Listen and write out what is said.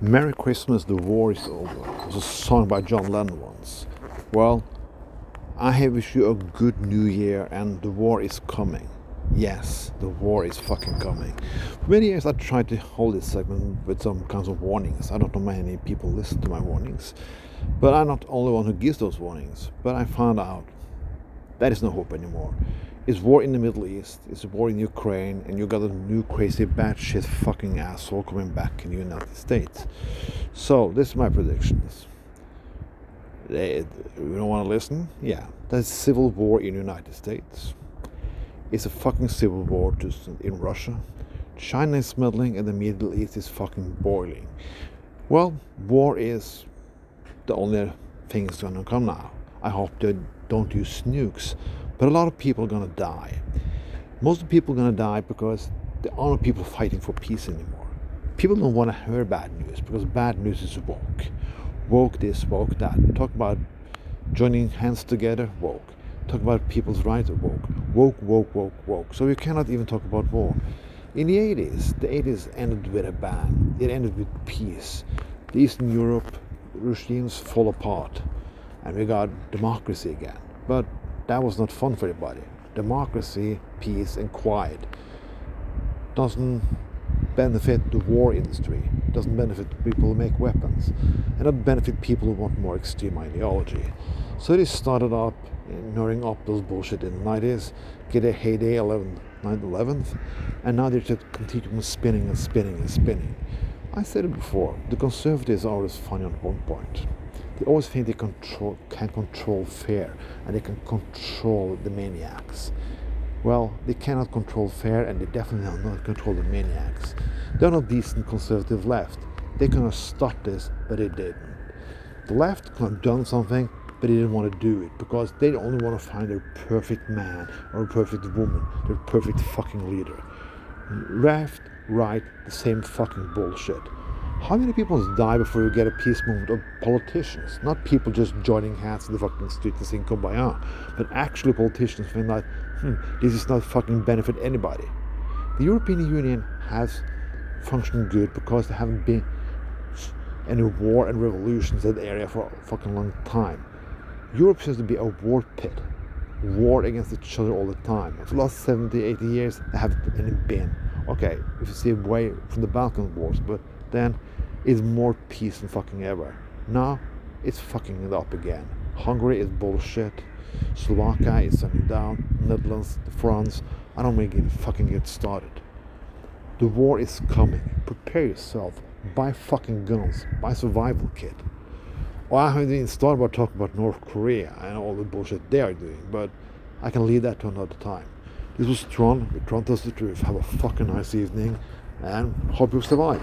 Merry Christmas, the war is over. It was a song by John Lennon once. Well, I have wish you a good new year and the war is coming. Yes, the war is fucking coming. For many years I tried to hold this segment with some kinds of warnings. I don't know many people listen to my warnings. But I'm not the only one who gives those warnings. But I found out that is no hope anymore. It's war in the Middle East, it's war in Ukraine, and you got a new crazy batshit fucking asshole coming back in the United States. So, this is my predictions. They, you don't want to listen? Yeah. There's civil war in the United States. It's a fucking civil war just in Russia. China is meddling and the Middle East is fucking boiling. Well, war is the only thing that's gonna come now. I hope they don't use nukes but a lot of people are going to die. Most of the people are going to die because there aren't people fighting for peace anymore. People don't want to hear bad news because bad news is woke. Woke this, woke that. Talk about joining hands together, woke. Talk about people's rights, woke. Woke, woke, woke, woke. So you cannot even talk about war. In the 80s, the 80s ended with a bang. It ended with peace. The Eastern Europe regimes fall apart and we got democracy again. But that was not fun for everybody. Democracy, peace, and quiet doesn't benefit the war industry, doesn't benefit people who make weapons, and doesn't benefit people who want more extreme ideology. So they started up, ignoring up those bullshit in the 90s, get a heyday 11, 9 11th, and now they're just continuing spinning and spinning and spinning. I said it before, the conservatives are always funny on one point. They always think they control, can control fear and they can control the maniacs. Well, they cannot control fear and they definitely are not control the maniacs. They're not decent conservative left. They could have stopped this, but they didn't. The left could have done something, but they didn't want to do it because they only want to find a perfect man or a perfect woman, their perfect fucking leader. Left, right, the same fucking bullshit. How many people die before you get a peace movement of politicians? Not people just joining hands in the fucking street and saying kumbaya, but actually politicians saying like, hmm, this is not fucking benefit anybody. The European Union has functioned good because there haven't been any war and revolutions in the area for a fucking long time. Europe seems to be a war pit, war against each other all the time. For the last 70, 80 years, there haven't been. Okay, if you see away from the Balkan Wars, but then it's more peace than fucking ever. Now it's fucking it up again. Hungary is bullshit. Slovakia is turning down. Netherlands, France. I don't make it fucking get started. The war is coming. Prepare yourself. Buy fucking guns. Buy survival kit. Well, I haven't even started about talking about North Korea and all the bullshit they are doing, but I can leave that to another time. This was Tron with Tron Tells the Truth. Have a fucking nice evening and hope you survive.